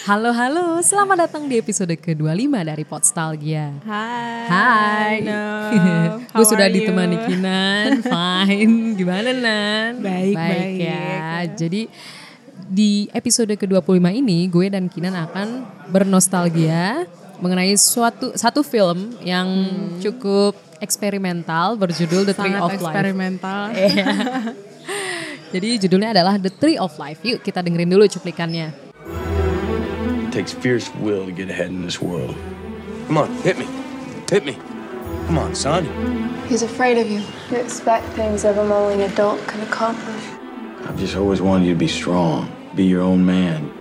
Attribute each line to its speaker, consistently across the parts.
Speaker 1: Halo halo, selamat datang di episode ke-25 dari Podstalgia.
Speaker 2: Hai.
Speaker 1: Hai.
Speaker 2: No.
Speaker 1: Gue sudah
Speaker 2: you?
Speaker 1: ditemani Kinan, fine. Gimana Nan?
Speaker 2: Baik, baik.
Speaker 1: ya. Jadi di episode ke-25 ini gue dan Kinan akan bernostalgia mengenai suatu satu film yang cukup eksperimental berjudul The Tree
Speaker 2: Sangat
Speaker 1: of Life.
Speaker 2: eksperimental.
Speaker 1: Iya. Jadi judulnya adalah The Tree of Life. Yuk kita dengerin dulu cuplikannya.
Speaker 3: It takes fierce will to get ahead in this world. Come on, hit me. Hit me. Come on, son.
Speaker 4: He's afraid of you. You expect things of him only an adult can accomplish.
Speaker 3: I've just always wanted you to be strong, be your own man.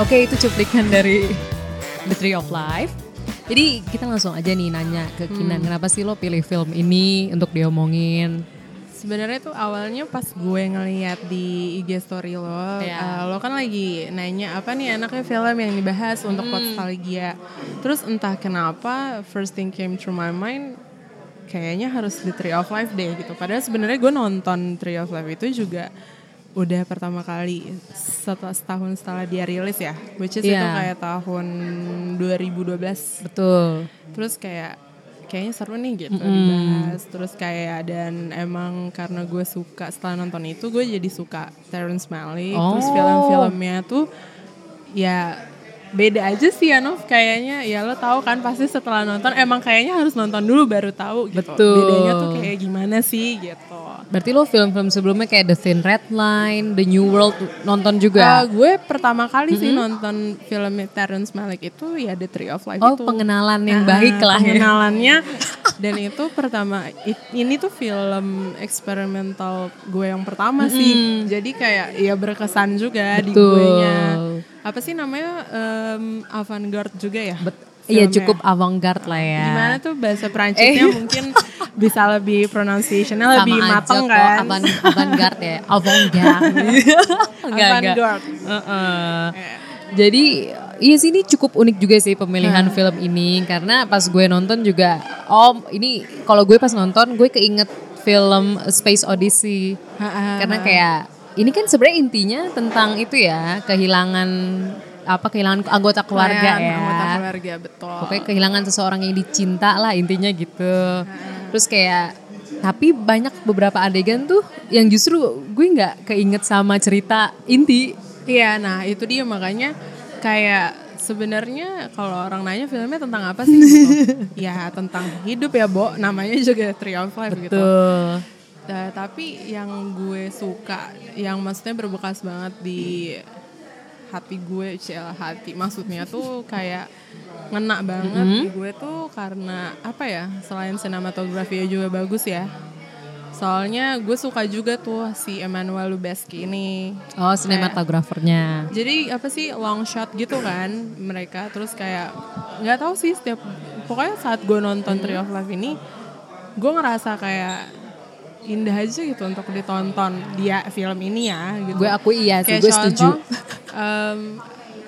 Speaker 1: Oke itu cuplikan dari The Tree of Life. Jadi kita langsung aja nih nanya ke Kinan, kenapa sih lo pilih film ini untuk diomongin?
Speaker 2: Sebenarnya tuh awalnya pas gue ngeliat di IG story lo,
Speaker 1: Iya.
Speaker 2: eh, lo kan lagi nanya apa nih enaknya film yang dibahas untuk nostalgia. Terus entah kenapa first thing came through my mind kayaknya harus The Tree of Life deh gitu. Padahal sebenarnya gue nonton Tree of Life itu juga udah pertama kali setelah setahun setelah dia rilis ya, which is itu
Speaker 1: Iya.
Speaker 2: kayak tahun 2012
Speaker 1: Betul.
Speaker 2: terus kayak kayaknya seru nih gitu dibahas terus kayak dan emang karena gue suka setelah nonton itu gue jadi suka Terrence Malick terus
Speaker 1: Oh.
Speaker 2: film-filmnya tuh ya beda aja sih ya Nov. Kayaknya ya lo tahu kan pasti setelah nonton emang kayaknya harus nonton dulu baru tahu gitu.
Speaker 1: Betul.
Speaker 2: bedanya tuh kayak gimana sih gitu.
Speaker 1: Berarti lo film-film sebelumnya kayak The Thin Red Line, The New World nonton
Speaker 2: Uh,
Speaker 1: juga?
Speaker 2: gue pertama kali sih nonton film Terrence Malick itu ya The Tree of Life
Speaker 1: oh
Speaker 2: itu.
Speaker 1: pengenalan yang
Speaker 2: Ah,
Speaker 1: baik lah ya.
Speaker 2: pengenalannya. Dan itu pertama it- ini tuh film eksperimental gue yang pertama sih. Jadi kayak ya berkesan juga di
Speaker 1: Betul.
Speaker 2: gue nya apa sih namanya Em, avant-garde juga ya
Speaker 1: Iya
Speaker 2: filmnya.
Speaker 1: cukup avant-garde lah ya.
Speaker 2: gimana tuh bahasa Perancisnya
Speaker 1: Eh.
Speaker 2: mungkin bisa lebih pronunciationnya
Speaker 1: Sama
Speaker 2: lebih
Speaker 1: kok,
Speaker 2: kan
Speaker 1: avant, avant-garde ya. Avant-garde. Enggak, enggak.
Speaker 2: avant-garde
Speaker 1: Heeh. Jadi iya sih ini cukup unik juga sih pemilihan film ini karena pas gue nonton juga oh ini kalau gue pas nonton gue keinget film Space Odyssey karena kayak ini kan sebenarnya intinya tentang itu ya kehilangan apa kehilangan anggota keluarga
Speaker 2: Kayak
Speaker 1: ya
Speaker 2: anggota keluarga betul
Speaker 1: pokoknya kehilangan seseorang yang dicinta lah intinya gitu terus kayak tapi banyak beberapa adegan tuh yang justru gue nggak keinget sama cerita inti
Speaker 2: Iya, nah itu dia makanya kayak sebenarnya kalau orang nanya filmnya tentang apa sih gitu. ya tentang hidup ya, Bo. Namanya juga Tree of Life gitu. Nah, tapi yang gue suka, yang maksudnya berbekas banget di hati gue, cila hati. Maksudnya tuh kayak ngena banget di gue tuh karena apa ya? Selain sinematografinya juga bagus ya. Soalnya gue suka juga tuh si Emmanuel Lubezki ini.
Speaker 1: oh sinematografernya
Speaker 2: Jadi apa sih long shot gitu kan mereka terus kayak nggak tahu sih setiap pokoknya saat gue nonton Tree of Life ini gue ngerasa kayak indah aja gitu untuk ditonton dia film ini ya gitu.
Speaker 1: gue akui iya sih
Speaker 2: Kayak
Speaker 1: gue setuju
Speaker 2: em,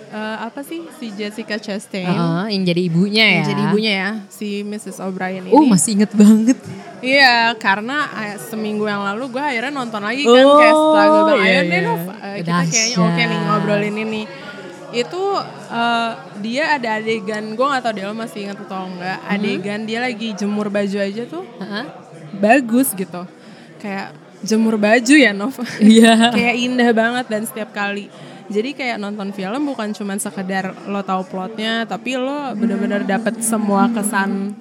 Speaker 2: eh, apa sih si Jessica Chastain
Speaker 1: Heeh, yang jadi ibunya ya
Speaker 2: yang jadi ibunya ya si Mrs. O'Brien ini.
Speaker 1: oh masih inget banget
Speaker 2: Iya, karena eh, seminggu yang lalu gue akhirnya nonton lagi kan
Speaker 1: Oh,
Speaker 2: kayak setelah gue bilang,
Speaker 1: iya,
Speaker 2: deh
Speaker 1: iya.
Speaker 2: Nov, eh, kita kayaknya oke nih ngobrolin ini. Itu eh, dia ada adegan, gue gak tau dia lo masih ingat atau enggak,
Speaker 1: Hmm.
Speaker 2: adegan dia lagi jemur baju aja tuh
Speaker 1: Heeh.
Speaker 2: bagus gitu. Kayak jemur baju ya Nov.
Speaker 1: Iya.
Speaker 2: kayak indah banget dan setiap kali. Jadi kayak nonton film bukan cuma sekedar lo tahu plotnya, tapi lo bener-bener dapet semua kesan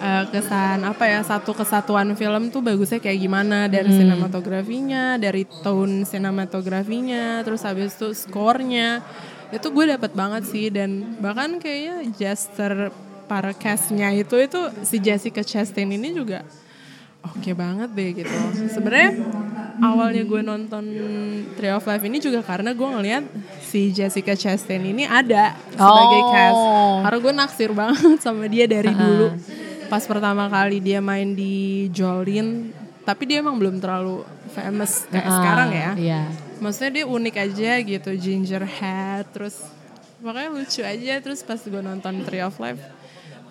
Speaker 2: eh, kesan apa ya satu kesatuan film tuh bagusnya kayak gimana dari sinematografinya, dari tone sinematografinya, terus habis itu skornya itu gue dapet banget sih dan bahkan kayaknya gesture para castnya itu itu si Jessica Chastain ini juga oke banget deh gitu. Sebenarnya awalnya gue nonton Tree of Life ini juga karena gue ngeliat si Jessica Chastain ini ada sebagai
Speaker 1: Oh.
Speaker 2: cast. Karena gue naksir banget sama dia dari dulu. Pas pertama kali dia main di Jolene, tapi dia emang belum terlalu famous kayak
Speaker 1: Ah,
Speaker 2: sekarang ya.
Speaker 1: Iya.
Speaker 2: Maksudnya dia unik aja gitu, ginger head, terus makanya lucu aja. Terus pas gue nonton Tree of Life,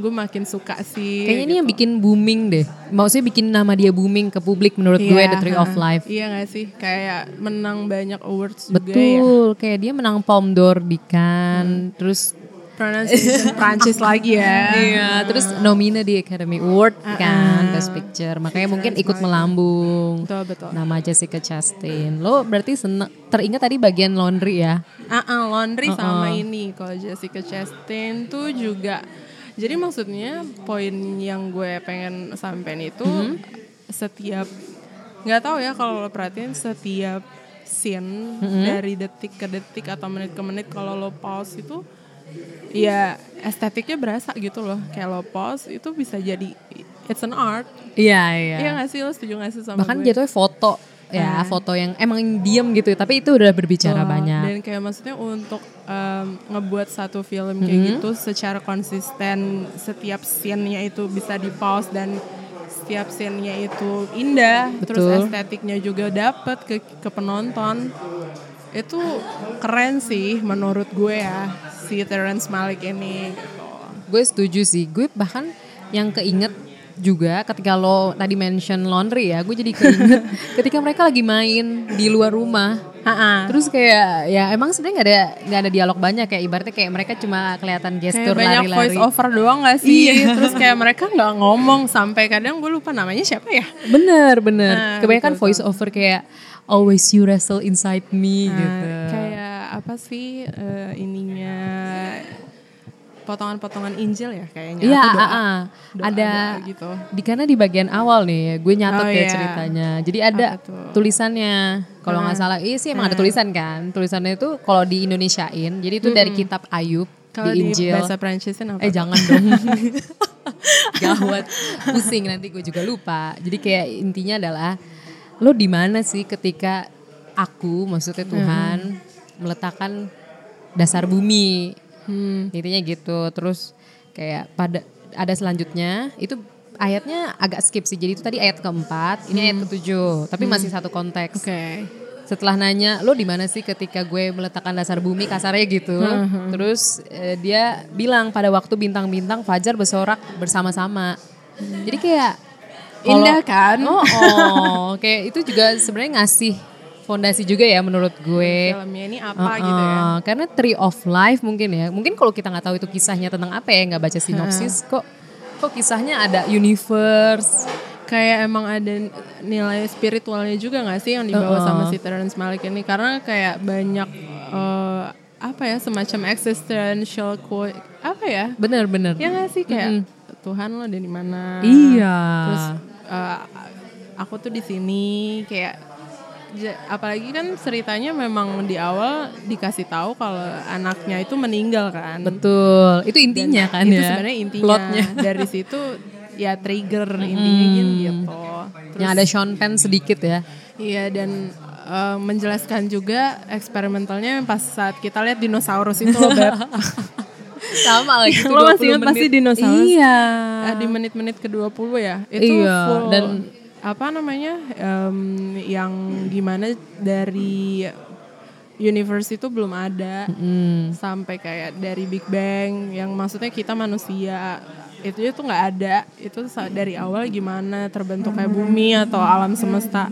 Speaker 2: gue makin suka sih.
Speaker 1: Kayaknya ini yang
Speaker 2: gitu.
Speaker 1: bikin booming deh. Maksudnya bikin nama dia booming ke publik menurut gue
Speaker 2: Iya,
Speaker 1: The Tree of
Speaker 2: ha.
Speaker 1: Life.
Speaker 2: Iya gak sih? Kayak menang banyak awards juga ya.
Speaker 1: Betul, kayak dia menang Palme d'Or di Cannes, terus
Speaker 2: Pronunciation Prancis lagi ya.
Speaker 1: Iya, terus nomine di Academy Award kan Best Picture. Makanya mungkin ikut melambung.
Speaker 2: Betul, betul.
Speaker 1: Nama Jessica Chastain. Lo berarti seneng, teringat tadi bagian laundry ya?
Speaker 2: Ah, ah, laundry sama ini. Kalau Jessica Chastain tuh juga. Jadi maksudnya poin yang gue pengen sampein itu setiap nggak tahu ya kalau lo perhatiin setiap scene dari detik ke detik atau menit ke menit kalau lo pause itu ya estetiknya berasa gitu loh. Kayak lo pause itu bisa jadi it's an art.
Speaker 1: Iya, iya.
Speaker 2: Iya gak sih lo setuju gak sih sama
Speaker 1: Bahkan
Speaker 2: gue?
Speaker 1: jatuhnya foto ya, foto yang emang diem gitu. Tapi itu udah berbicara
Speaker 2: Betul.
Speaker 1: banyak.
Speaker 2: Dan kayak maksudnya untuk em, ngebuat satu film kayak
Speaker 1: Mm-hmm.
Speaker 2: gitu secara konsisten setiap scene-nya itu bisa di pause dan setiap scene-nya itu indah, terus
Speaker 1: Betul.
Speaker 2: estetiknya juga dapet ke ke penonton. Itu keren sih menurut gue ya si Terrence Malick ini. gitu.
Speaker 1: Gue setuju sih. Gue bahkan yang keinget juga ketika lo tadi mention laundry ya, gue jadi keinget ketika mereka lagi main di luar rumah.
Speaker 2: Ha-ha.
Speaker 1: Terus kayak ya emang sebenarnya nggak ada nggak ada dialog banyak ya ibaratnya kayak mereka cuma kelihatan
Speaker 2: Kayak
Speaker 1: gestur
Speaker 2: banyak
Speaker 1: lari-lari.
Speaker 2: voice over doang gak sih?
Speaker 1: Iya.
Speaker 2: Terus kayak mereka nggak ngomong sampai kadang gue lupa namanya siapa ya?
Speaker 1: Bener bener.
Speaker 2: Nah,
Speaker 1: Kebanyakan
Speaker 2: betul,
Speaker 1: voice over kayak always you wrestle inside me
Speaker 2: Nah,
Speaker 1: gitu.
Speaker 2: Kayak apa sih eh, ininya potongan-potongan Injil ya kayaknya.
Speaker 1: Iya,
Speaker 2: doa.
Speaker 1: ah, ah.
Speaker 2: Doa-
Speaker 1: ada
Speaker 2: doa gitu.
Speaker 1: di karena di bagian awal nih, gue nyatet
Speaker 2: Oh,
Speaker 1: ya
Speaker 2: iya.
Speaker 1: ceritanya. Jadi ada tulisannya, kalau nggak salah, iya sih emang ada tulisan kan. Tulisannya itu kalau di Indonesiain, jadi itu dari kitab Ayub
Speaker 2: Kalau
Speaker 1: di
Speaker 2: di
Speaker 1: Injil.
Speaker 2: bahasa Prancisnya apa?
Speaker 1: Eh jangan dong. Gawat, pusing nanti gue juga lupa. Jadi kayak intinya adalah lo di mana sih ketika aku, maksudnya Tuhan meletakkan dasar bumi. Intinya gitu. Terus kayak pada ada selanjutnya itu ayatnya agak skip sih. Jadi itu tadi ayat keempat, ini ayat ketujuh. Tapi masih satu konteks
Speaker 2: Oke.
Speaker 1: setelah nanya lo di mana sih ketika gue meletakkan dasar bumi kasarnya gitu terus eh, dia bilang pada waktu bintang-bintang fajar bersorak bersama-sama jadi kayak kalau-
Speaker 2: Indah kan?
Speaker 1: oh, oh kayak itu juga sebenarnya ngasih fondasi juga ya menurut gue
Speaker 2: Filmnya ini apa
Speaker 1: Uh-uh,
Speaker 2: gitu ya?
Speaker 1: karena Tree of Life mungkin ya mungkin kalau kita nggak tahu itu kisahnya tentang apa ya nggak baca sinopsis kok kok kisahnya ada universe
Speaker 2: Kayak emang ada nilai spiritualnya juga gak sih yang dibawa
Speaker 1: Uh-uh.
Speaker 2: sama si Terrence Malick ini? Karena kayak banyak eh, apa ya semacam existential quote apa ya?
Speaker 1: bener-bener
Speaker 2: Ya gak sih kayak Tuhan lo ada di mana?
Speaker 1: iya
Speaker 2: Terus eh, aku tuh di sini kayak apalagi kan ceritanya memang di awal dikasih tahu kalau anaknya itu meninggal kan.
Speaker 1: betul itu intinya kan
Speaker 2: itu
Speaker 1: ya
Speaker 2: sebenarnya intinya
Speaker 1: plotnya
Speaker 2: dari situ ya trigger intinya gitu.
Speaker 1: yang ada Sean Penn sedikit ya
Speaker 2: Iya dan eh, menjelaskan juga eksperimentalnya pas saat kita lihat dinosaurus itu loh Beb.
Speaker 1: sama lagi
Speaker 2: Lo masih
Speaker 1: 20
Speaker 2: ingat pasti dinosaurus?
Speaker 1: iya
Speaker 2: Eh, di menit-menit ke-20 ya. Itu
Speaker 1: Iya,
Speaker 2: full
Speaker 1: dan-
Speaker 2: apa namanya? em, yang di mana dari universe itu belum ada. Sampai kayak dari Big Bang yang maksudnya kita manusia itu itu nggak ada. Itu dari awal gimana terbentuk kayak bumi atau alam semesta.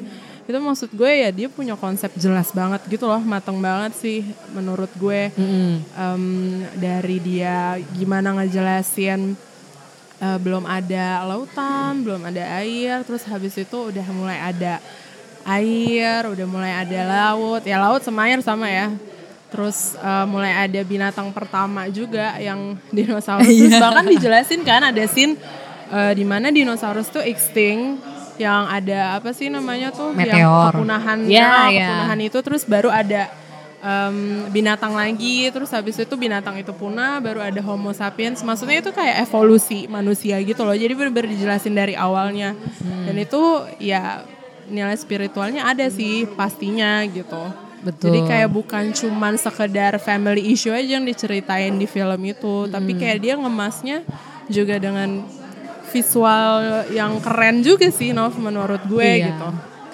Speaker 2: Itu maksud gue ya dia punya konsep jelas banget gitu loh mateng banget sih menurut gue. Em, dari dia gimana ngejelasin eh, belum ada lautan, belum ada air, terus habis itu udah mulai ada air, udah mulai ada laut, ya laut sama air sama ya. Terus eh, mulai ada binatang pertama juga yang dinosaurus. Terus bahkan dijelasin kan ada scene eh, di mana dinosaurus tuh extinct yang ada apa sih namanya tuh yang
Speaker 1: Meteor.
Speaker 2: kepunahan,
Speaker 1: Ya,
Speaker 2: ah,
Speaker 1: ya.
Speaker 2: kepunahan itu terus baru ada em, binatang lagi terus habis itu binatang itu punah baru ada homo sapiens maksudnya itu kayak evolusi manusia gitu loh jadi benar-benar dijelasin dari awalnya dan itu ya nilai spiritualnya ada sih pastinya gitu.
Speaker 1: Betul.
Speaker 2: Jadi kayak bukan cuman sekedar family issue aja yang diceritain di film itu, tapi kayak dia ngemasnya juga dengan visual yang keren juga sih Nov menurut gue
Speaker 1: Iya.
Speaker 2: gitu.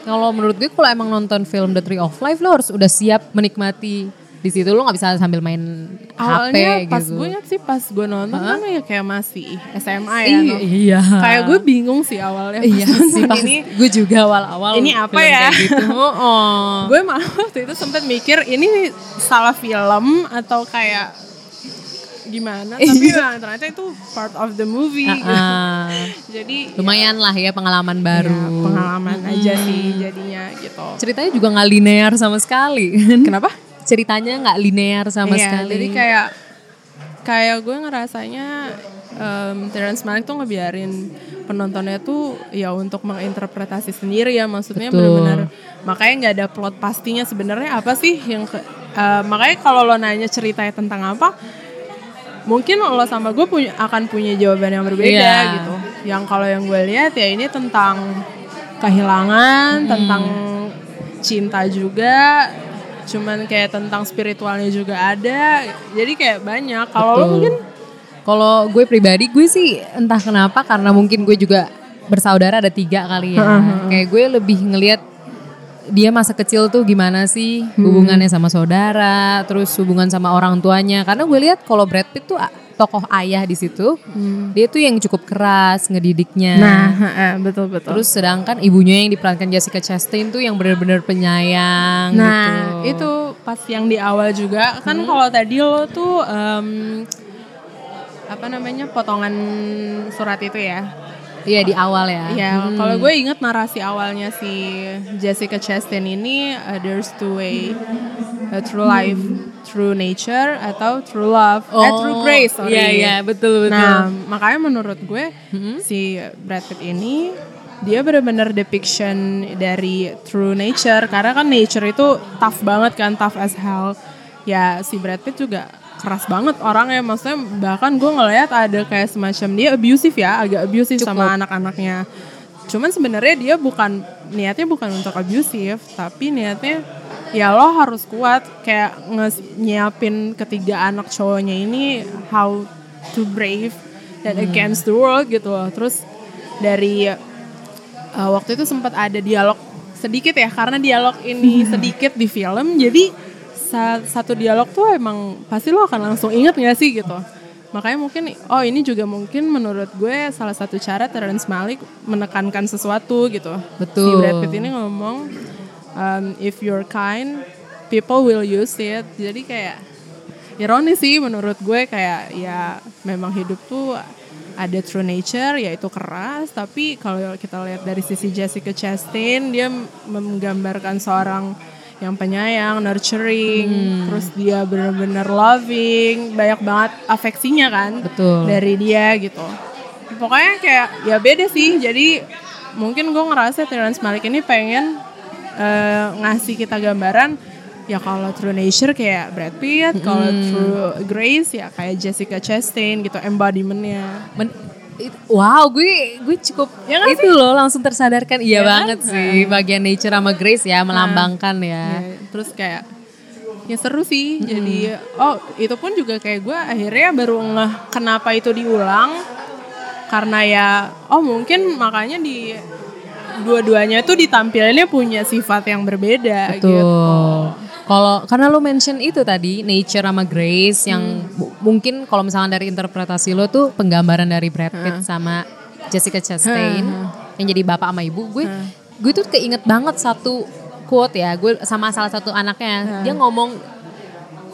Speaker 1: Kalau menurut gue kalau emang nonton film The Tree of Life lo harus udah siap menikmati di situ lo nggak bisa sambil main
Speaker 2: Awalnya
Speaker 1: HP
Speaker 2: pas
Speaker 1: gitu.
Speaker 2: gue ingat sih pas gue nonton kan ya kayak masih SMA ya.
Speaker 1: Iya,
Speaker 2: Nov.
Speaker 1: iya.
Speaker 2: Kayak gue bingung sih awalnya pas
Speaker 1: Iya sih pas
Speaker 2: ini.
Speaker 1: gue juga awal-awal
Speaker 2: Ini apa ya?
Speaker 1: gitu. Oh, oh.
Speaker 2: gue malah waktu itu sempat mikir ini salah film atau kayak gimana tapi ya, ternyata itu part of the movie gitu.
Speaker 1: Ah,
Speaker 2: jadi
Speaker 1: lumayan lah ya pengalaman
Speaker 2: ya,
Speaker 1: baru.
Speaker 2: pengalaman aja sih jadinya gitu
Speaker 1: Ceritanya juga nggak linear sama sekali.
Speaker 2: kenapa
Speaker 1: Ceritanya nggak linear sama
Speaker 2: Iya,
Speaker 1: sekali.
Speaker 2: jadi kayak kayak gue ngerasanya um, Terrence Malick tuh ngebiarin penontonnya tuh ya untuk menginterpretasi sendiri ya maksudnya benar-benar makanya nggak ada plot pastinya sebenarnya apa sih yang ke- uh, makanya kalau lo nanya ceritanya tentang apa mungkin lo sama gue punya akan punya jawaban yang berbeda
Speaker 1: Iya.
Speaker 2: gitu. Yang kalau yang gue lihat ya ini tentang kehilangan tentang cinta juga cuman kayak tentang spiritualnya juga ada. Jadi kayak banyak. Kalau lo mungkin?
Speaker 1: Kalau gue pribadi gue sih entah kenapa karena mungkin gue juga bersaudara ada tiga kali ya. Kayak gue lebih ngelihat dia masa kecil tuh gimana sih hubungannya sama saudara, terus hubungan sama orang tuanya. Karena gue lihat kalau Brad Pitt tuh tokoh ayah di situ, dia tuh yang cukup keras ngedidiknya.
Speaker 2: betul betul
Speaker 1: Terus sedangkan ibunya yang diperankan Jessica Chastain tuh yang benar-benar penyayang
Speaker 2: nah
Speaker 1: gitu.
Speaker 2: itu pas yang di awal juga kan kalau tadi lo tuh em, apa namanya potongan surat itu ya
Speaker 1: Iya di awal ya.
Speaker 2: Ya, kalau gue inget narasi awalnya si Jessica Chastain ini uh, there's two way, uh, true life, true nature atau true love, eh, true grace. Sorry.
Speaker 1: Iya iya betul betul.
Speaker 2: Nah, makanya menurut gue si Brad Pitt ini dia benar-benar depiction dari true nature karena kan nature itu tough banget kan, tough as hell. Ya si Brad Pitt juga keras banget orangnya. Maksudnya bahkan gue ngeliat ada kayak semacam dia abusive ya agak abusive sama anak-anaknya. Cuman sebenarnya dia bukan niatnya bukan untuk abusive tapi niatnya ya lo harus kuat. Kayak nyiapin ketiga anak cowoknya ini how to brave and against the world gitu loh. Terus dari uh, waktu itu sempat ada dialog sedikit ya karena dialog ini sedikit di film jadi satu dialog tuh emang pasti lo akan langsung inget gak sih gitu. Makanya mungkin oh ini juga mungkin menurut gue salah satu cara Terrence Malick menekankan sesuatu gitu.
Speaker 1: Betul.
Speaker 2: si Brad Pitt ini ngomong um, if you're kind people will use it. Jadi kayak ironis sih menurut gue kayak ya memang hidup tuh ada true nature yaitu keras. Tapi kalau kita lihat dari sisi Jessica Chastain dia menggambarkan seorang yang penyayang, nurturing, terus dia benar-benar loving, banyak banget afeksinya kan
Speaker 1: Betul.
Speaker 2: dari dia gitu. Pokoknya kayak ya beda sih. Jadi mungkin gue ngerasa Terrence Malick ini pengen eh, ngasih kita gambaran ya kalau True Nature kayak Brad Pitt, kalau True Grace ya kayak Jessica Chastain gitu embodimentnya.
Speaker 1: Men- wow, gue gue cukup
Speaker 2: Ya
Speaker 1: itu loh langsung tersadarkan iya
Speaker 2: Ya kan?
Speaker 1: banget sih bagian nature sama Grace ya melambangkan ya.
Speaker 2: Ya, terus kayak ya seru sih. Jadi oh itu pun juga kayak gue akhirnya baru ngeh kenapa itu diulang karena ya oh mungkin makanya di dua-duanya tuh ditampilinnya punya sifat yang berbeda gitu.
Speaker 1: Betul. Kalau karena lo mention itu tadi nature sama Grace yang bu- mungkin kalau misalnya dari interpretasi lo tuh penggambaran dari Brad Pitt sama Jessica Chastain yang jadi bapak sama ibu, gue gue tuh keinget banget satu quote ya, gue sama salah satu anaknya. Dia ngomong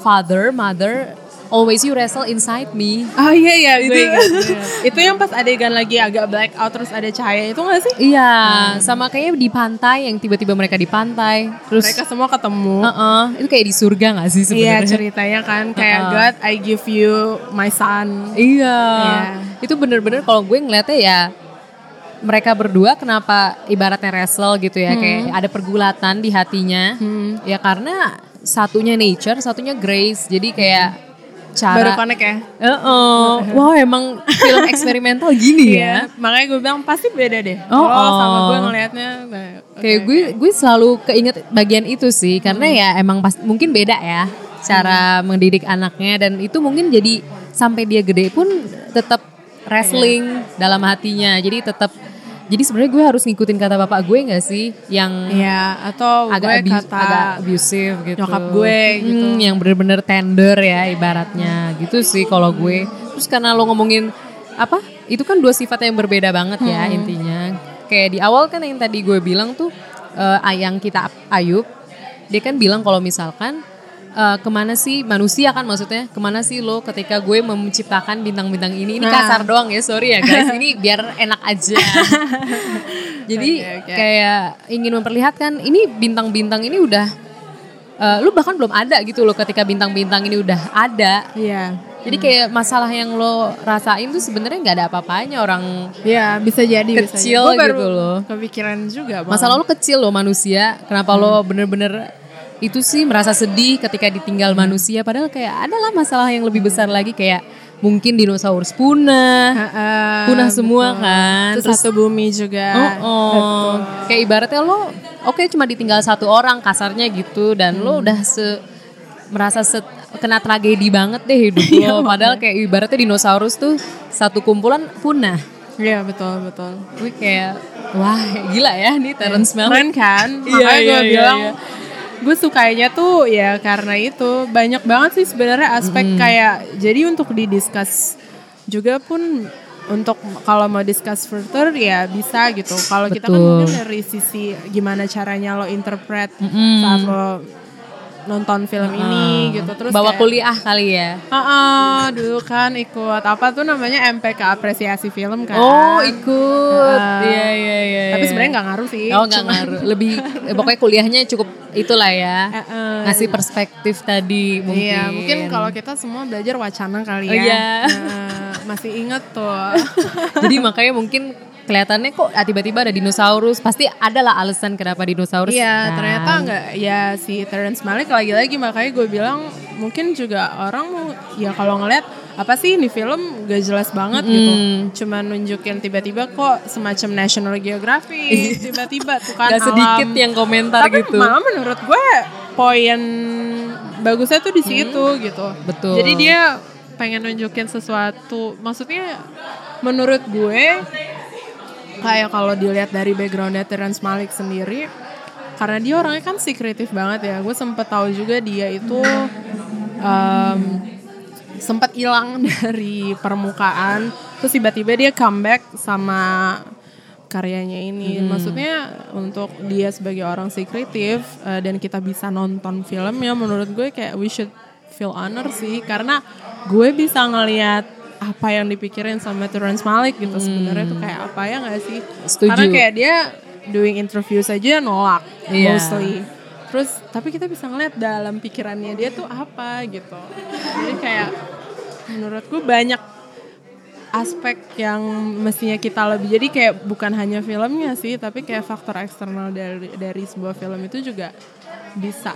Speaker 1: father, mother, always you wrestle inside me.
Speaker 2: Ah iya iya itu.
Speaker 1: Ingat,
Speaker 2: itu yang pas adegan lagi agak black out terus ada cahaya itu gak sih?
Speaker 1: Iya, sama kayaknya di pantai yang tiba-tiba mereka di pantai, terus
Speaker 2: Mereka semua ketemu.
Speaker 1: Heeh, itu kayak di surga gak sih
Speaker 2: Iya
Speaker 1: sebenarnya?
Speaker 2: ceritanya kan kayak God I give you my son.
Speaker 1: Iya.
Speaker 2: Iya.
Speaker 1: Itu bener-bener kalau gue ngeliatnya ya mereka berdua kenapa ibaratnya wrestle gitu ya kayak ada pergulatan di hatinya. Ya karena satunya nature, satunya grace. Jadi kayak cara
Speaker 2: Baru connect ya.
Speaker 1: Heeh. Wow, emang film eksperimental gini ya.
Speaker 2: Iya, makanya gue bilang pasti beda deh.
Speaker 1: Oh,
Speaker 2: Kalau sama
Speaker 1: oh.
Speaker 2: gue ngelihatnya, nah,
Speaker 1: Kayak gue gue selalu keinget bagian itu sih karena ya emang pas mungkin beda ya cara mendidik anaknya dan itu mungkin jadi sampai dia gede pun tetap wrestling dalam hatinya. Jadi tetap jadi sebenarnya gue harus ngikutin kata bapak gue nggak sih yang
Speaker 2: Iya, atau
Speaker 1: agak,
Speaker 2: gue
Speaker 1: abu-
Speaker 2: kata
Speaker 1: agak abusive gitu.
Speaker 2: nyokap gue gitu.
Speaker 1: Hmm, yang bener-bener tender ya ibaratnya gitu sih kalau gue. Terus karena lo ngomongin apa? Itu kan dua sifat yang berbeda banget ya
Speaker 2: Hmm.
Speaker 1: intinya. Kayak di awal kan yang tadi gue bilang tuh eh, ayang kita Ayub, dia kan bilang kalau misalkan eh, ke mana sih manusia kan maksudnya ke mana sih lo ketika gue menciptakan bintang-bintang ini ini
Speaker 2: Nah.
Speaker 1: kasar doang ya sorry ya guys ini biar enak aja jadi
Speaker 2: Oke, oke.
Speaker 1: kayak ingin memperlihatkan ini bintang-bintang ini udah eh, lu bahkan belum ada gitu loh ketika bintang-bintang ini udah ada
Speaker 2: Iya.
Speaker 1: jadi kayak masalah yang lo rasain tuh sebenarnya nggak ada apa-apanya orang
Speaker 2: Iya, bisa jadi bisa jadi.
Speaker 1: Kecil
Speaker 2: Gue baru
Speaker 1: gitu loh.
Speaker 2: Kepikiran juga. Bang.
Speaker 1: masalah lo kecil loh manusia kenapa
Speaker 2: Hmm.
Speaker 1: lo bener-bener itu sih merasa sedih ketika ditinggal manusia padahal kayak adalah masalah yang lebih besar lagi kayak mungkin dinosaurus punah
Speaker 2: Heeh,
Speaker 1: punah semua
Speaker 2: betul.
Speaker 1: kan
Speaker 2: Terus satu bumi juga.
Speaker 1: Oh, oh. kayak ibaratnya lo oke cuma ditinggal satu orang kasarnya gitu dan lo
Speaker 2: Hmm.
Speaker 1: udah se merasa se- kena tragedi banget deh hidup
Speaker 2: Iya,
Speaker 1: lo padahal kayak ibaratnya dinosaurus tuh satu kumpulan punah
Speaker 2: Iya betul betul.
Speaker 1: gue kayak wah gila ya nih Terrence Malick
Speaker 2: Keren kan?
Speaker 1: Iya,
Speaker 2: Makanya
Speaker 1: iya,
Speaker 2: gue
Speaker 1: iya,
Speaker 2: bilang
Speaker 1: iya.
Speaker 2: Gue sukanya tuh ya karena itu. Banyak banget sih sebenarnya aspek kayak jadi untuk didiskus juga pun untuk kalau mau discuss further ya bisa gitu. Kalau kita kan mungkin dari sisi gimana caranya lo interpret saat lo nonton film ini gitu terus
Speaker 1: bawa
Speaker 2: kayak-
Speaker 1: kuliah kali ya
Speaker 2: Heeh, dulu kan ikut apa tuh namanya MPK apresiasi film kan.
Speaker 1: oh ikut iya iya iya
Speaker 2: Tapi
Speaker 1: iya.
Speaker 2: sebenarnya nggak ngaruh sih.
Speaker 1: Oh nggak ngaruh, lebih eh, pokoknya kuliahnya cukup itulah ya,
Speaker 2: Eh,
Speaker 1: ngasih perspektif tadi mungkin.
Speaker 2: Iya, mungkin kalau kita semua belajar wacana kali ya.
Speaker 1: Oh, iya.
Speaker 2: Nah, masih inget tuh.
Speaker 1: Jadi makanya mungkin kelihatannya kok ah, tiba-tiba ada dinosaurus, pasti ada lah alasan kenapa dinosaurus.
Speaker 2: Iya,
Speaker 1: kan.
Speaker 2: ternyata nggak. Ya si Terrence Malick lagi-lagi makanya gue bilang mungkin juga orang mau ya kalau ngeliat apa sih ini film gak jelas banget gitu. Cuma nunjukin tiba-tiba kok semacam National Geographic tiba-tiba tuh kan
Speaker 1: Gak sedikit
Speaker 2: alam.
Speaker 1: yang komentar
Speaker 2: Tapi
Speaker 1: gitu.
Speaker 2: malah menurut gue poin bagusnya tuh di situ gitu.
Speaker 1: Betul.
Speaker 2: Jadi dia pengen nunjukin sesuatu. Maksudnya menurut gue kayak kalau dilihat dari backgroundnya Terrence Malick sendiri karena dia orangnya kan sekretif banget ya. Gue sempet tahu juga dia itu em, sempat hilang dari permukaan. Terus tiba-tiba dia comeback sama karyanya ini. Maksudnya untuk dia sebagai orang sekretif eh, dan kita bisa nonton filmnya menurut gue kayak we should feel honor sih. Karena gue bisa ngelihat apa yang dipikirin sama Terrence Malick gitu sebenarnya tuh kayak apa ya nggak sih
Speaker 1: Setuju.
Speaker 2: karena kayak dia doing interview saja nolak
Speaker 1: Iya.
Speaker 2: mostly terus tapi kita bisa ngeliat dalam pikirannya dia tuh apa gitu jadi kayak menurutku banyak aspek yang mestinya kita lebih jadi kayak bukan hanya filmnya sih tapi kayak faktor eksternal dari dari sebuah film itu juga bisa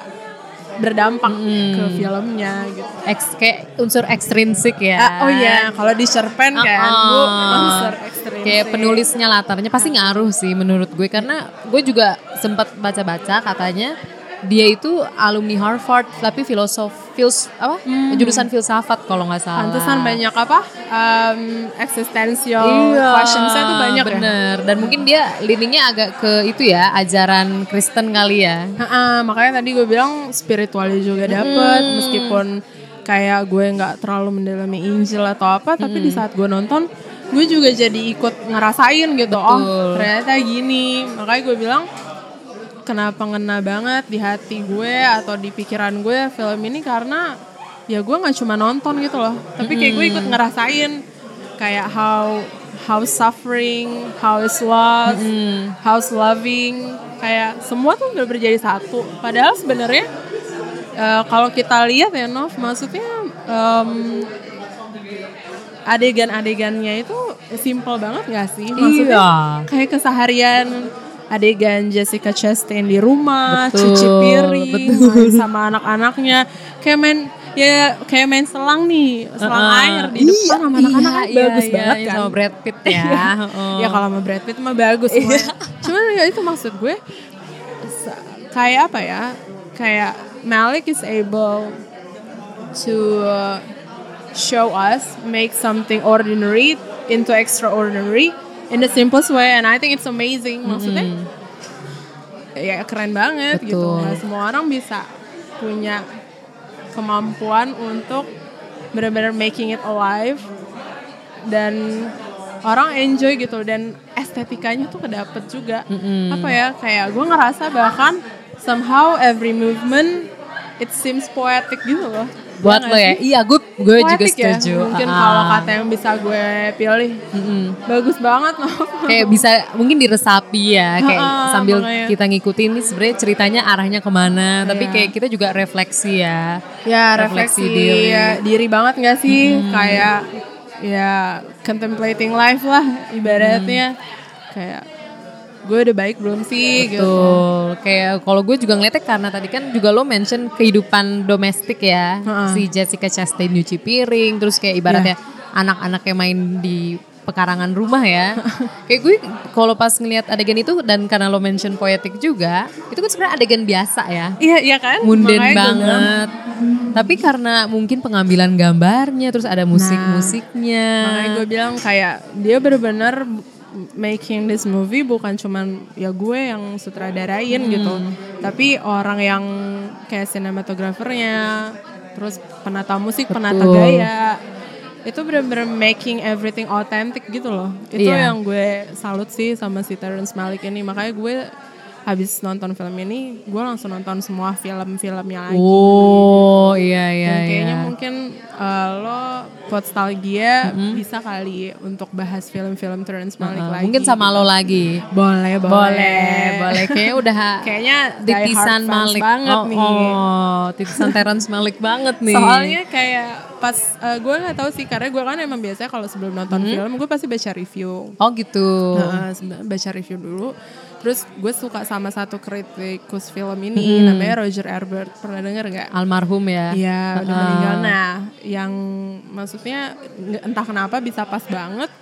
Speaker 2: berdampak ke filmnya gitu
Speaker 1: Eks, kayak unsur ekstrinsik ya.
Speaker 2: Ah, oh iya kalau di cerpen kan
Speaker 1: Ah,
Speaker 2: bu unsur ekstrinsik.
Speaker 1: Kayak penulisnya latarnya pasti ngaruh sih menurut gue karena gue juga sempat baca-baca katanya dia itu alumni Harvard tapi filosof fils apa jurusan filsafat kalau nggak salah.
Speaker 2: Hmm. Pantesan banyak apa um, existential questionsnya tuh banyak ya.
Speaker 1: Iya, bener. Dan mungkin dia leaningnya agak ke itu ya ajaran Kristen kali ya.
Speaker 2: Ha-ha, makanya tadi gue bilang spiritualnya juga dapet meskipun kayak gue nggak terlalu mendalami Injil atau apa tapi di saat gue nonton gue juga jadi ikut ngerasain gitu oh ternyata gini makanya gue bilang kenapa ngena banget di hati gue atau di pikiran gue film ini karena ya gue nggak cuma nonton gitu loh. Tapi kayak gue ikut ngerasain kayak how how suffering how is love how's loving. Kayak semua tuh udah berjadi satu. Padahal sebenarnya eh, kalau kita lihat ya Nov maksudnya em, adegan-adegannya itu simple banget gak sih? Maksudnya
Speaker 1: Iya.
Speaker 2: kayak keseharian adegan Jessica Chastain di rumah,
Speaker 1: Betul,
Speaker 2: cuci piring,
Speaker 1: betul.
Speaker 2: main sama anak-anaknya, kayak main ya kayak main selang nih, selang
Speaker 1: Heeh.
Speaker 2: air di depan sama anak-anak kan
Speaker 1: iya,
Speaker 2: bagus
Speaker 1: iya,
Speaker 2: banget
Speaker 1: iya,
Speaker 2: kan.
Speaker 1: Sama Brad Pitt ya. Heeh.
Speaker 2: Ya kalau sama Brad Pitt mah bagus semua. Cuman ya itu maksud gue kayak apa ya? Kayak Malik is able to uh, show us make something ordinary into extraordinary in the simplest way and I think it's amazing. Maksudnya ya keren banget gitu.
Speaker 1: Betul.
Speaker 2: Nggak semua orang bisa punya kemampuan untuk benar-benar making it alive dan orang enjoy gitu dan estetikanya tuh kedapet juga apa ya kayak gue ngerasa bahkan somehow every movement it seems poetic gitu loh
Speaker 1: Buat
Speaker 2: Ya
Speaker 1: lo ya? Iya, gue gue juga
Speaker 2: ya,
Speaker 1: setuju.
Speaker 2: mungkin
Speaker 1: Ah.
Speaker 2: kalau kata yang bisa gue pilih bagus banget loh
Speaker 1: kayak bisa mungkin diresapi ya kayak sambil
Speaker 2: makanya.
Speaker 1: kita ngikutin nih sebenarnya ceritanya arahnya ke mana tapi
Speaker 2: Iya.
Speaker 1: kayak kita juga refleksi ya
Speaker 2: ya
Speaker 1: Refleksi
Speaker 2: refleksi,
Speaker 1: diri.
Speaker 2: ya, diri banget gak sih kayak ya contemplating life lah ibaratnya kayak gue udah baik belum sih gitu
Speaker 1: Betul. Kayak kalau gue juga ngeliatnya karena tadi kan juga lo mention kehidupan domestik ya.
Speaker 2: Ha-ha.
Speaker 1: Si Jessica Chastain nyuci piring, terus kayak ibaratnya
Speaker 2: Iya.
Speaker 1: anak-anak yang main di pekarangan rumah ya. kayak gue kalau pas ngeliat adegan itu dan karena lo mention poetik juga, itu kan sebenarnya adegan biasa ya.
Speaker 2: iya iya kan
Speaker 1: Munden
Speaker 2: Makanya
Speaker 1: banget. Tapi karena mungkin pengambilan gambarnya, terus ada musik-musiknya.
Speaker 2: Nah, makanya gue bilang kayak dia benar-benar making this movie bukan cuman ya gue yang sutradarain
Speaker 1: Hmm.
Speaker 2: gitu tapi orang yang kayak sinematografernya terus penata musik penata
Speaker 1: Betul.
Speaker 2: gaya itu benar-benar making everything authentic gitu loh itu
Speaker 1: Iya.
Speaker 2: yang gue salut sih sama si Terrence Malick ini makanya gue habis nonton film ini gue langsung nonton semua film-filmnya lagi
Speaker 1: Oh iya iya
Speaker 2: dan kayaknya
Speaker 1: iya.
Speaker 2: mungkin uh, lo nostalgia bisa kali untuk bahas film-film Terrence Malick
Speaker 1: Uh,
Speaker 2: lagi.
Speaker 1: mungkin sama lo lagi.
Speaker 2: Boleh, boleh.
Speaker 1: Boleh, boleh. Kayaknya udah
Speaker 2: Kayaknya
Speaker 1: titisan Malik
Speaker 2: banget
Speaker 1: oh,
Speaker 2: nih.
Speaker 1: Oh, titisan Terrence Malik banget nih.
Speaker 2: Soalnya kayak pas uh, gue nggak tahu sih karena gue kan emang biasanya kalau sebelum nonton film gue pasti baca review.
Speaker 1: Oh gitu.
Speaker 2: Nah, baca review dulu. Terus gue suka sama satu kritikus film ini namanya Roger Ebert. Pernah denger nggak?
Speaker 1: Almarhum ya.
Speaker 2: Iya udah
Speaker 1: Ah.
Speaker 2: meninggal. Nah yang maksudnya entah kenapa bisa pas banget.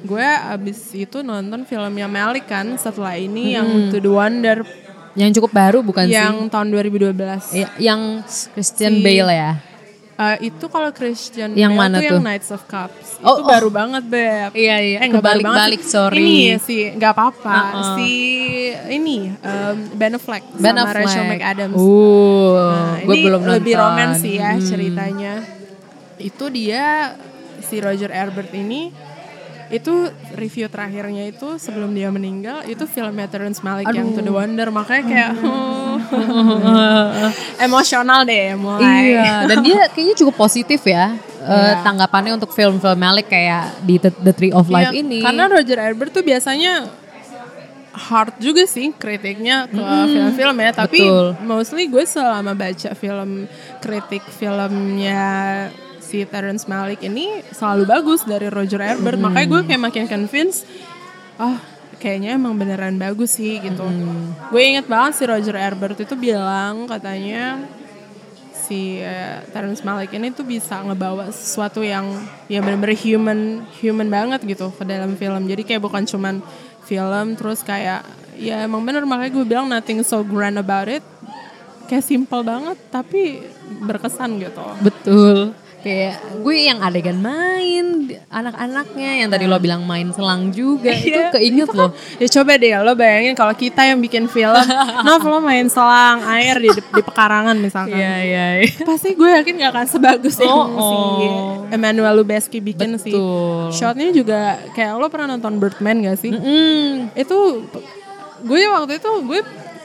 Speaker 2: Gue abis itu nonton filmnya Malik kan setelah ini yang To The Wonder
Speaker 1: Yang cukup baru bukan
Speaker 2: yang tahun 2012.
Speaker 1: sih? Ya, yang Christian
Speaker 2: Si-
Speaker 1: Bale ya.
Speaker 2: Eh, itu kalau Christian
Speaker 1: Yang
Speaker 2: Bale
Speaker 1: mana
Speaker 2: tuh,
Speaker 1: tuh?
Speaker 2: yang Knights of Cups.
Speaker 1: Oh,
Speaker 2: itu
Speaker 1: oh.
Speaker 2: baru banget Beb.
Speaker 1: Iya, iya.
Speaker 2: Eh,
Speaker 1: Kebalik-balik, sorry.
Speaker 2: Ini sih nggak apa-apa.
Speaker 1: Uh-uh.
Speaker 2: Si ini um, Ben Affleck
Speaker 1: Ben
Speaker 2: sama
Speaker 1: Affleck.
Speaker 2: Rachel McAdams.
Speaker 1: Uh,
Speaker 2: Nah,
Speaker 1: gue belum nonton.
Speaker 2: lebih romans sih ya
Speaker 1: Hmm.
Speaker 2: ceritanya. Itu dia si Roger Ebert ini itu review terakhirnya itu sebelum dia meninggal itu filmnya Terrence Malick yang To The Wonder makanya kayak emosional deh mulai.
Speaker 1: Iya, dan dia kayaknya cukup positif ya eh,
Speaker 2: Iya.
Speaker 1: tanggapannya untuk film-film Malik kayak di The, Tree of Life
Speaker 2: Iya,
Speaker 1: ini.
Speaker 2: Karena Roger Ebert tuh biasanya hard juga sih kritiknya ke film-film ya. Tapi
Speaker 1: betul.
Speaker 2: mostly gue selama baca film kritik filmnya si Terrence Malick ini selalu bagus dari Roger Ebert. Makanya gue kayak makin convinced, oh kayaknya emang beneran bagus sih gitu. Gue inget banget si Roger Ebert itu bilang katanya si eh, Terrence Malick ini tuh bisa ngebawa sesuatu yang ya benar-benar human human banget gitu ke dalam film. Jadi kayak bukan cuman film terus kayak ya emang bener makanya gue bilang nothing so grand about it. Kayak simple banget tapi berkesan gitu.
Speaker 1: Betul. Kayak gue yang adegan main anak-anaknya yang tadi lo bilang main selang juga itu
Speaker 2: Iya,
Speaker 1: keinget
Speaker 2: itu
Speaker 1: loh.
Speaker 2: kan- Ya coba deh lo bayangin kalau kita yang bikin film, Nov lo main selang air di, di pekarangan misalkan.
Speaker 1: Iya iya.
Speaker 2: Pasti gue yakin gak akan sebagus yang
Speaker 1: Oh,
Speaker 2: si
Speaker 1: oh.
Speaker 2: Emmanuel Lubezki bikin sih.
Speaker 1: Betul.
Speaker 2: Shotnya juga kayak lo pernah nonton Birdman gak sih?
Speaker 1: Hmm.
Speaker 2: Itu gue waktu itu gue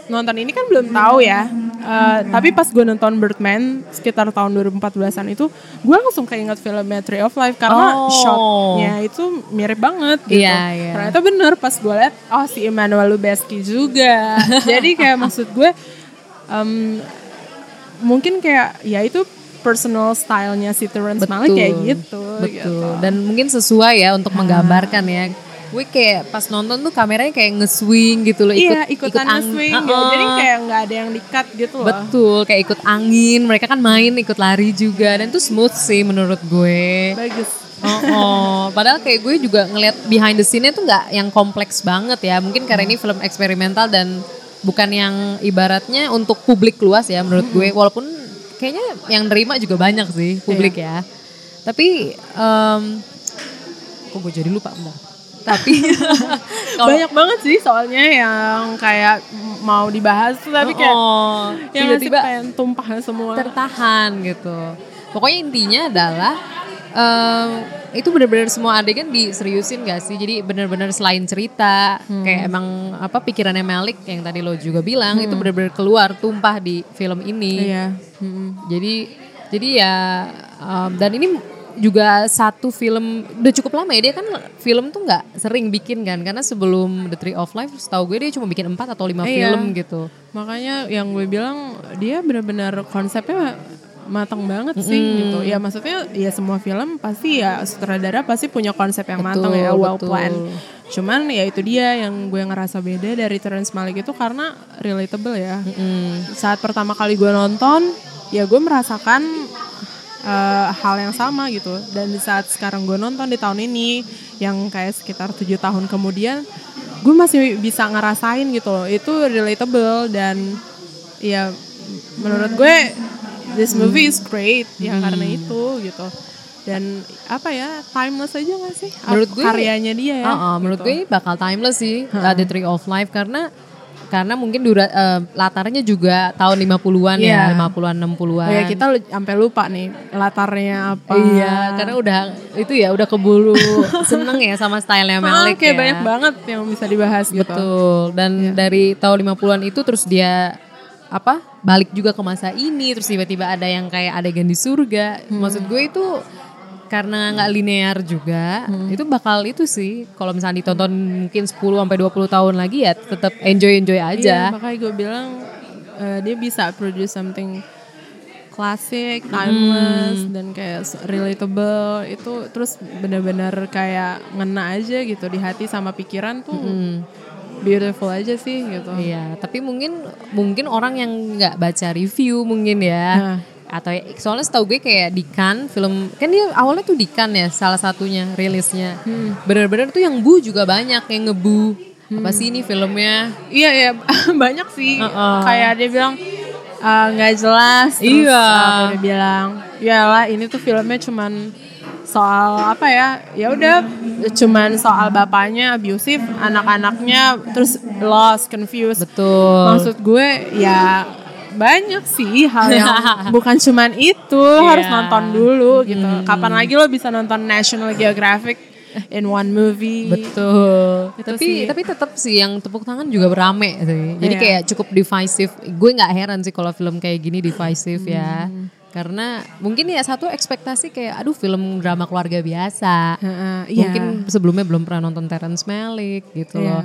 Speaker 2: nonton ini kan belum tahu ya. Eh, tapi pas gue nonton Birdman sekitar tahun 2014an itu gue langsung keinget filmnya Tree of Life karena
Speaker 1: Oh.
Speaker 2: shotnya itu mirip banget gitu.
Speaker 1: Iya, iya.
Speaker 2: Ternyata bener pas gue liat oh si Emmanuel Lubezki juga. Jadi kayak maksud gue em, mungkin kayak ya itu personal stylenya si Terrence Malick kayak gitu.
Speaker 1: Betul.
Speaker 2: gitu.
Speaker 1: Dan mungkin sesuai ya untuk menggambarkan ya. Gue kayak pas nonton tuh kameranya kayak nge-swing gitu loh. Ikut,
Speaker 2: iya ikutan
Speaker 1: ikut ang-
Speaker 2: swing
Speaker 1: Uh-uh.
Speaker 2: jadi kayak nggak ada yang di-cut gitu loh.
Speaker 1: Betul, kayak ikut angin. Mereka kan main ikut lari juga. Dan itu smooth sih menurut gue.
Speaker 2: Bagus.
Speaker 1: Oh, oh. padahal kayak gue juga ngeliat behind the scene-nya tuh nggak yang kompleks banget ya. Mungkin karena ini film eksperimental dan bukan yang ibaratnya untuk publik luas ya menurut gue walaupun kayaknya yang nerima juga banyak sih publik ya tapi em, kok gue jadi lupa bentar tapi
Speaker 2: Banyak banget sih soalnya yang kayak mau dibahas tuh tapi kayak
Speaker 1: oh,
Speaker 2: yang
Speaker 1: tiba-tiba
Speaker 2: pengen tumpah semua.
Speaker 1: tertahan gitu. Pokoknya intinya adalah em, itu benar-benar semua adegan diseriusin gak sih? Jadi benar-benar selain cerita, kayak emang apa pikirannya Malik yang tadi lo juga bilang itu benar-benar keluar tumpah di film ini.
Speaker 2: Iya. Mm-mm.
Speaker 1: Jadi jadi ya em, dan ini juga satu film udah cukup lama ya dia kan film tuh nggak sering bikin kan karena sebelum The Tree of Life setahu gue dia cuma bikin empat atau lima
Speaker 2: Iya.
Speaker 1: film gitu.
Speaker 2: Makanya yang gue bilang dia benar-benar konsepnya matang banget sih gitu. Ya maksudnya ya semua film pasti ya sutradara pasti punya konsep yang matang ya, well
Speaker 1: betul.
Speaker 2: planned. Cuman ya itu dia yang gue ngerasa beda dari Terrence Malick itu karena relatable ya. Saat pertama kali gue nonton, ya gue merasakan eh, hal yang sama gitu. Dan di saat sekarang gue nonton di tahun ini, yang kayak sekitar tujuh tahun kemudian, gue masih bisa ngerasain gitu loh. Itu relatable dan ya menurut gue this movie is great ya karena itu gitu. Dan apa ya timeless aja gak sih?
Speaker 1: Menurut gue-
Speaker 2: karyanya dia ya.
Speaker 1: Uh-uh, menurut
Speaker 2: gitu.
Speaker 1: gue bakal timeless sih uh, The Tree of Life karena karena mungkin dura, eh, latarnya juga tahun 50-an
Speaker 2: Iya.
Speaker 1: ya, 50-an 60-an.
Speaker 2: Oh ya kita sampai lupa nih latarnya apa.
Speaker 1: Iya, karena udah itu ya udah keburu seneng ya sama stylenya Malik
Speaker 2: kayak
Speaker 1: ya.
Speaker 2: banyak banget yang bisa dibahas gitu.
Speaker 1: Betul. Dan dari tahun 50-an itu terus dia apa? Balik juga ke masa ini terus tiba-tiba ada yang kayak adegan di surga.
Speaker 2: Hmm.
Speaker 1: Maksud gue itu karena nggak linear juga,
Speaker 2: Hmm.
Speaker 1: itu bakal itu sih kalau misalnya ditonton mungkin 10 sampai 20 tahun lagi ya tetap enjoy-enjoy
Speaker 2: Iya,
Speaker 1: aja.
Speaker 2: makanya gue bilang eh, dia bisa produce something classic, timeless dan kayak relatable itu terus benar-benar kayak ngena aja gitu di hati sama pikiran tuh beautiful aja sih gitu.
Speaker 1: Iya, tapi mungkin mungkin orang yang nggak baca review mungkin ya.
Speaker 2: Nah.
Speaker 1: Atau ya- soalnya setahu gue kayak di Cannes film kan dia awalnya tuh di Cannes ya salah satunya rilisnya. Bener-bener tuh yang bu juga banyak yang ngebu. Apa sih ini filmnya?
Speaker 2: Iya ya banyak sih
Speaker 1: Uh-uh.
Speaker 2: kayak dia bilang eh, nggak jelas. Terus
Speaker 1: Iya.
Speaker 2: dia bilang, ya ini tuh filmnya cuman soal apa ya? Ya udah cuman soal bapaknya abusive, anak-anaknya terus lost, confused.
Speaker 1: Betul.
Speaker 2: Maksud gue ya banyak sih hal yang bukan cuman itu harus
Speaker 1: Iya.
Speaker 2: nonton dulu gitu. Kapan lagi lo bisa nonton National Geographic in one movie?
Speaker 1: Betul.
Speaker 2: Itu
Speaker 1: tapi
Speaker 2: sih.
Speaker 1: tapi tetap sih yang tepuk tangan juga berame sih. Jadi
Speaker 2: Iya.
Speaker 1: kayak cukup divisive. Gue nggak heran sih kalau film kayak gini divisive ya.
Speaker 2: Hmm.
Speaker 1: Karena mungkin ya satu ekspektasi kayak aduh film drama keluarga biasa.
Speaker 2: Heeh, iya.
Speaker 1: Mungkin sebelumnya belum pernah nonton Terrence Malick gitu
Speaker 2: Iya.
Speaker 1: loh.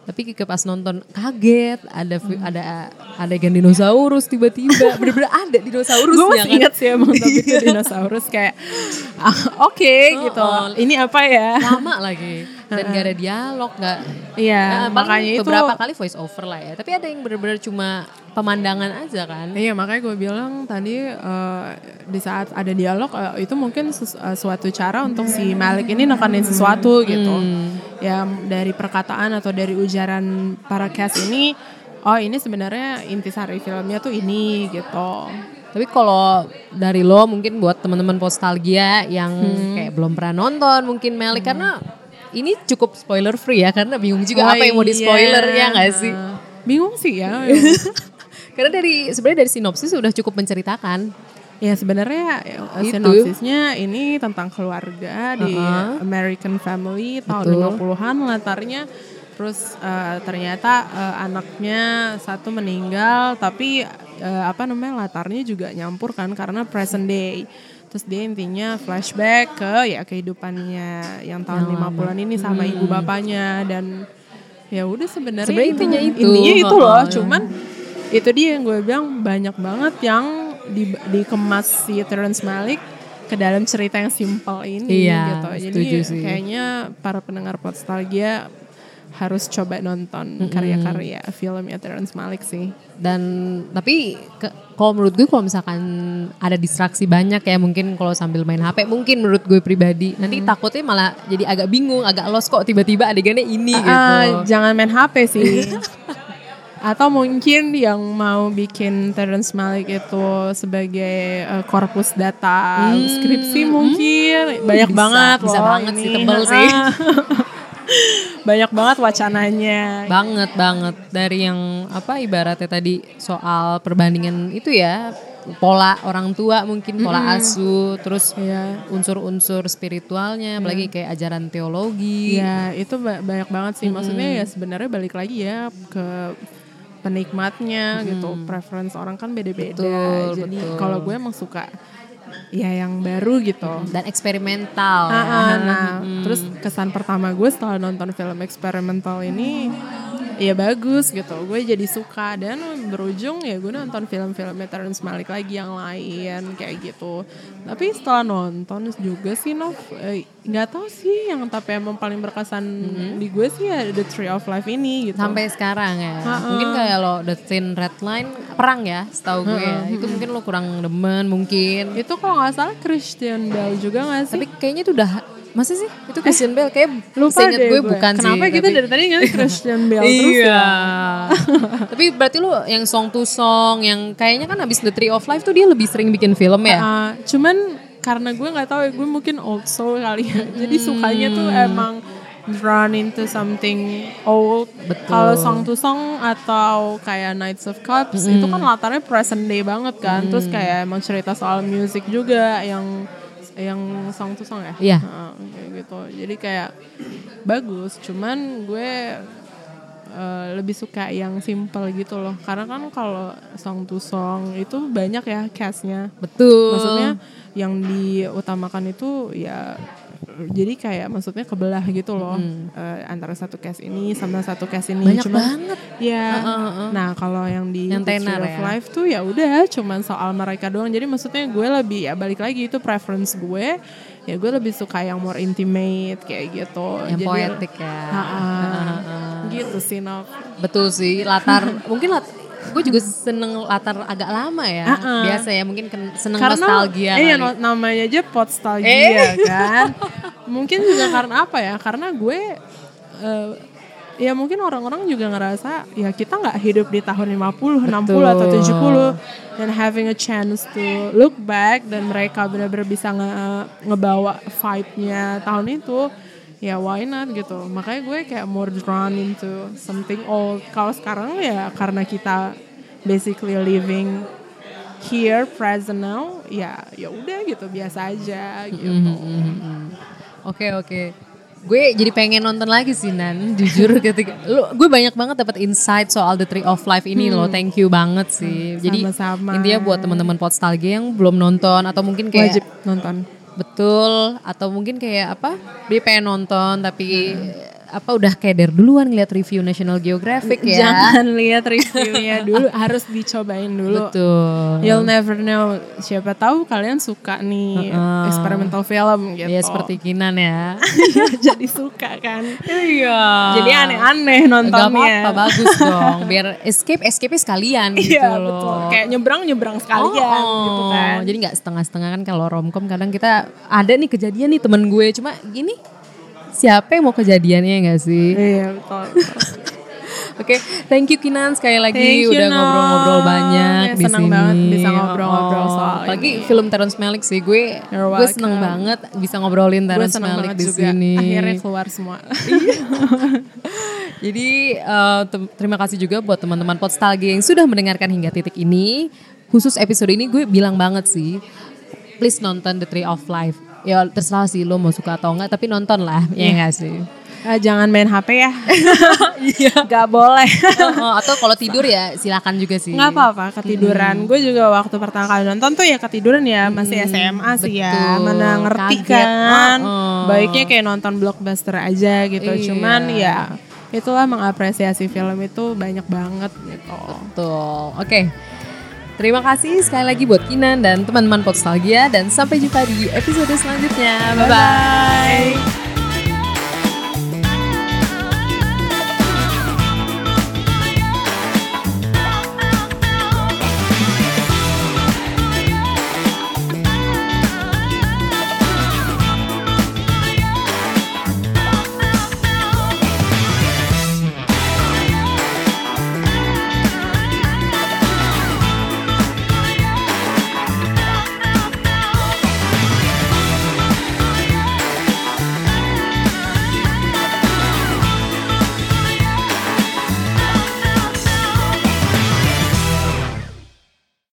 Speaker 1: Tapi ke pas nonton kaget. Ada vi- ada adegan dinosaurus tiba-tiba. Bener-bener ada dinosaurus
Speaker 2: gue masih ingat sih emang tapi itu dinosaurus kayak ah, oke gitu.
Speaker 1: Oh.
Speaker 2: ini apa ya?
Speaker 1: Lama lagi dan gak ada dialog nggak
Speaker 2: iya
Speaker 1: Nah,
Speaker 2: makanya itu
Speaker 1: beberapa kali voice over lah ya. Tapi ada yang benar-benar cuma pemandangan aja kan.
Speaker 2: Iya makanya gue bilang tadi eh, di saat ada dialog eh, itu mungkin ses- eh, suatu cara untuk si Malik ini nekanin sesuatu gitu. Ya dari perkataan atau dari ujaran para cast ini, oh ini sebenarnya intisari filmnya tuh ini gitu.
Speaker 1: Tapi kalau dari lo mungkin buat teman-teman nostalgia yang kayak belum pernah nonton mungkin Meli karena ini cukup spoiler free ya karena bingung juga
Speaker 2: Oh
Speaker 1: apa yang mau di spoiler
Speaker 2: iya.
Speaker 1: ya nggak sih?
Speaker 2: Bingung sih ya.
Speaker 1: karena dari sebenarnya dari sinopsis sudah cukup menceritakan.
Speaker 2: Ya sebenarnya eh,
Speaker 1: Itu.
Speaker 2: sinopsisnya ini tentang keluarga di
Speaker 1: Uh-huh.
Speaker 2: American Family tahun
Speaker 1: Betul.
Speaker 2: 50-an latarnya. Terus eh, ternyata eh, anaknya satu meninggal tapi eh, apa namanya latarnya juga nyampur kan karena present day. Terus dia intinya flashback ke ya kehidupannya yang tahun 50-an ini sama ibu bapaknya dan ya udah sebenarnya
Speaker 1: Hmm. Intinya itu.
Speaker 2: intinya itu loh
Speaker 1: Uh-uh.
Speaker 2: cuman itu dia yang gue bilang banyak banget yang di, dikemas si Terrence Malick ke dalam cerita yang simpel ini
Speaker 1: Iya,
Speaker 2: gitu. Jadi
Speaker 1: sih.
Speaker 2: kayaknya para pendengar nostalgia harus coba nonton karya-karya filmnya Terrence Malick sih.
Speaker 1: Dan tapi ke- kalau menurut gue kalau misalkan ada distraksi banyak ya mungkin kalau sambil main HP mungkin menurut gue pribadi nanti takutnya malah jadi agak bingung, agak lost kok tiba-tiba adegannya ini gitu.
Speaker 2: Ah, jangan main HP sih. atau mungkin yang mau bikin Terrence Malick itu sebagai uh, korpus data skripsi mungkin banyak
Speaker 1: bisa,
Speaker 2: banget
Speaker 1: bisa
Speaker 2: loh
Speaker 1: banget
Speaker 2: ini.
Speaker 1: sih, tebel sih.
Speaker 2: banyak banget wacananya
Speaker 1: banget banget dari yang apa ibaratnya tadi soal perbandingan itu ya pola orang tua mungkin pola asuh terus
Speaker 2: Iya.
Speaker 1: unsur-unsur spiritualnya apalagi kayak ajaran teologi
Speaker 2: Ya itu ba- banyak banget sih. Maksudnya ya sebenarnya balik lagi ya ke penikmatnya gitu. Preference orang kan beda-beda. Jadi kalau gue emang suka ya yang baru gitu.
Speaker 1: dan eksperimental
Speaker 2: Ah, ah, nah,
Speaker 1: Hmm.
Speaker 2: terus kesan pertama gue setelah nonton film eksperimental ini ya bagus gitu. Gue jadi suka dan berujung ya gue nonton film-film Terrence Malick lagi yang lain kayak gitu. Tapi setelah nonton juga sih Nov eh, nggak tahu sih yang tapi emang paling berkesan di gue sih ya The Tree of Life ini gitu.
Speaker 1: sampai sekarang ya mungkin kayak lo The Thin Red Line perang ya setahu gue ya itu mungkin lo kurang demen mungkin
Speaker 2: itu kalau nggak salah Christian Bale juga nggak sih?
Speaker 1: tapi kayaknya itu udah masa sih itu Christian Bale kayak
Speaker 2: Lupa deh
Speaker 1: gue, bukan sih
Speaker 2: Kenapa kita
Speaker 1: tapi-
Speaker 2: dari tadi nggak Christian Bale terus
Speaker 1: iya.
Speaker 2: ya?
Speaker 1: Tapi berarti lu yang song to song yang kayaknya kan abis The Tree of Life tuh dia lebih sering bikin film ya.
Speaker 2: Uh, cuman karena gue nggak tahu ya gue mungkin old soul kali ya jadi sukanya tuh emang run into something old
Speaker 1: Betul.
Speaker 2: kalau song to song atau kayak Knights of Cups itu kan latarnya present day banget kan terus kayak emang cerita soal music juga yang yang song to song ya
Speaker 1: Iya.
Speaker 2: Heeh, kayak gitu jadi kayak bagus cuman gue eh, lebih suka yang simple gitu loh karena kan kalau song to song itu banyak ya castnya
Speaker 1: Betul.
Speaker 2: maksudnya yang diutamakan itu ya jadi kayak maksudnya kebelah gitu loh eh, antara satu case ini sama satu case ini
Speaker 1: Hmm. Banyak
Speaker 2: Cuman-
Speaker 1: banget.
Speaker 2: ya nah kalau yang di
Speaker 1: Yang tenar
Speaker 2: of
Speaker 1: ya.
Speaker 2: Life tuh ya udah cuman soal mereka doang jadi maksudnya gue lebih ya balik lagi itu preference gue ya gue lebih suka yang more intimate kayak gitu
Speaker 1: Yang
Speaker 2: Jadi-
Speaker 1: poetic ya.
Speaker 2: Ha-ha. gitu sih Nov
Speaker 1: Betul sih latar mungkin lat gue juga seneng latar agak lama ya.
Speaker 2: Uh-uh.
Speaker 1: Biasa ya mungkin seneng
Speaker 2: karena
Speaker 1: nostalgia
Speaker 2: eh,
Speaker 1: kali.
Speaker 2: no- namanya aja podstalgia
Speaker 1: Eh.
Speaker 2: kan mungkin juga karena apa ya karena gue eh, ya mungkin orang-orang juga ngerasa ya kita nggak hidup di tahun 50, 60 atau 70 dan having a chance to look back dan mereka benar-benar bisa nge- ngebawa vibe-nya tahun itu ya why not gitu makanya gue kayak more drawn into something old kalau sekarang ya karena kita basically living here present now ya ya udah gitu biasa aja gitu
Speaker 1: Oke oke. Gue jadi pengen nonton lagi sih Nan, jujur ketika lu gue banyak banget dapat insight soal The Tree of Life ini loh. Thank you banget sih. Jadi
Speaker 2: Sama-sama.
Speaker 1: intinya buat teman-teman Podstalgia yang belum nonton atau mungkin kayak
Speaker 2: wajib nonton
Speaker 1: Betul, atau mungkin kayak apa? Dia pengen nonton tapi apa udah keder duluan ngeliat review National Geographic ya.
Speaker 2: jangan lihat reviewnya dulu harus dicobain dulu
Speaker 1: Betul.
Speaker 2: You'll never know. Siapa tahu kalian suka nih experimental film gitu.
Speaker 1: Ya seperti Kinan ya.
Speaker 2: jadi suka kan.
Speaker 1: Iya.
Speaker 2: Jadi aneh-aneh
Speaker 1: Gak
Speaker 2: nontonnya.
Speaker 1: apa-apa, bagus dong. Biar escape, escape sekalian gitu
Speaker 2: Iya
Speaker 1: loh.
Speaker 2: betul. Kayak nyebrang nyebrang sekalian
Speaker 1: Oh,
Speaker 2: gitu kan.
Speaker 1: Jadi nggak setengah-setengah kan kalau romcom kadang kita ada nih kejadian nih temen gue cuma gini siapa yang mau kejadiannya nggak sih?
Speaker 2: Iya betul. betul.
Speaker 1: Oke, thank you Kinan sekali lagi
Speaker 2: Thank you,
Speaker 1: udah ngobrol-ngobrol banyak
Speaker 2: Ya,
Speaker 1: di
Speaker 2: senang
Speaker 1: sini.
Speaker 2: banget bisa ngobrol-ngobrol soal
Speaker 1: Apalagi
Speaker 2: ini.
Speaker 1: film Terrence Malick sih, gue gue seneng banget bisa ngobrolin
Speaker 2: senang
Speaker 1: Malick di
Speaker 2: juga.
Speaker 1: sini.
Speaker 2: Akhirnya keluar semua.
Speaker 1: Jadi eh, tem- terima kasih juga buat teman-teman Podstalgia yang sudah mendengarkan hingga titik ini. Khusus episode ini gue bilang banget sih, please nonton The Tree of Life. Ya terserah sih lo mau suka atau enggak, tapi nonton lah, ya enggak sih?
Speaker 2: Ah, jangan main HP ya. Iya. Gak boleh.
Speaker 1: Oh, atau kalau tidur ya silakan juga sih.
Speaker 2: Nggak apa-apa ketiduran. Gue juga waktu pertama kali nonton tuh ya ketiduran ya masih SMA sih ya. Mana ngerti
Speaker 1: Kaget.
Speaker 2: kan.
Speaker 1: Oh-oh.
Speaker 2: Baiknya kayak nonton blockbuster aja gitu.
Speaker 1: Iya.
Speaker 2: Cuman ya itulah mengapresiasi film itu banyak banget gitu.
Speaker 1: Betul. Oke. Terima kasih sekali lagi buat Kinan dan teman-teman Podstalgia dan sampai jumpa di episode selanjutnya. Bye bye.
Speaker 2: Bye.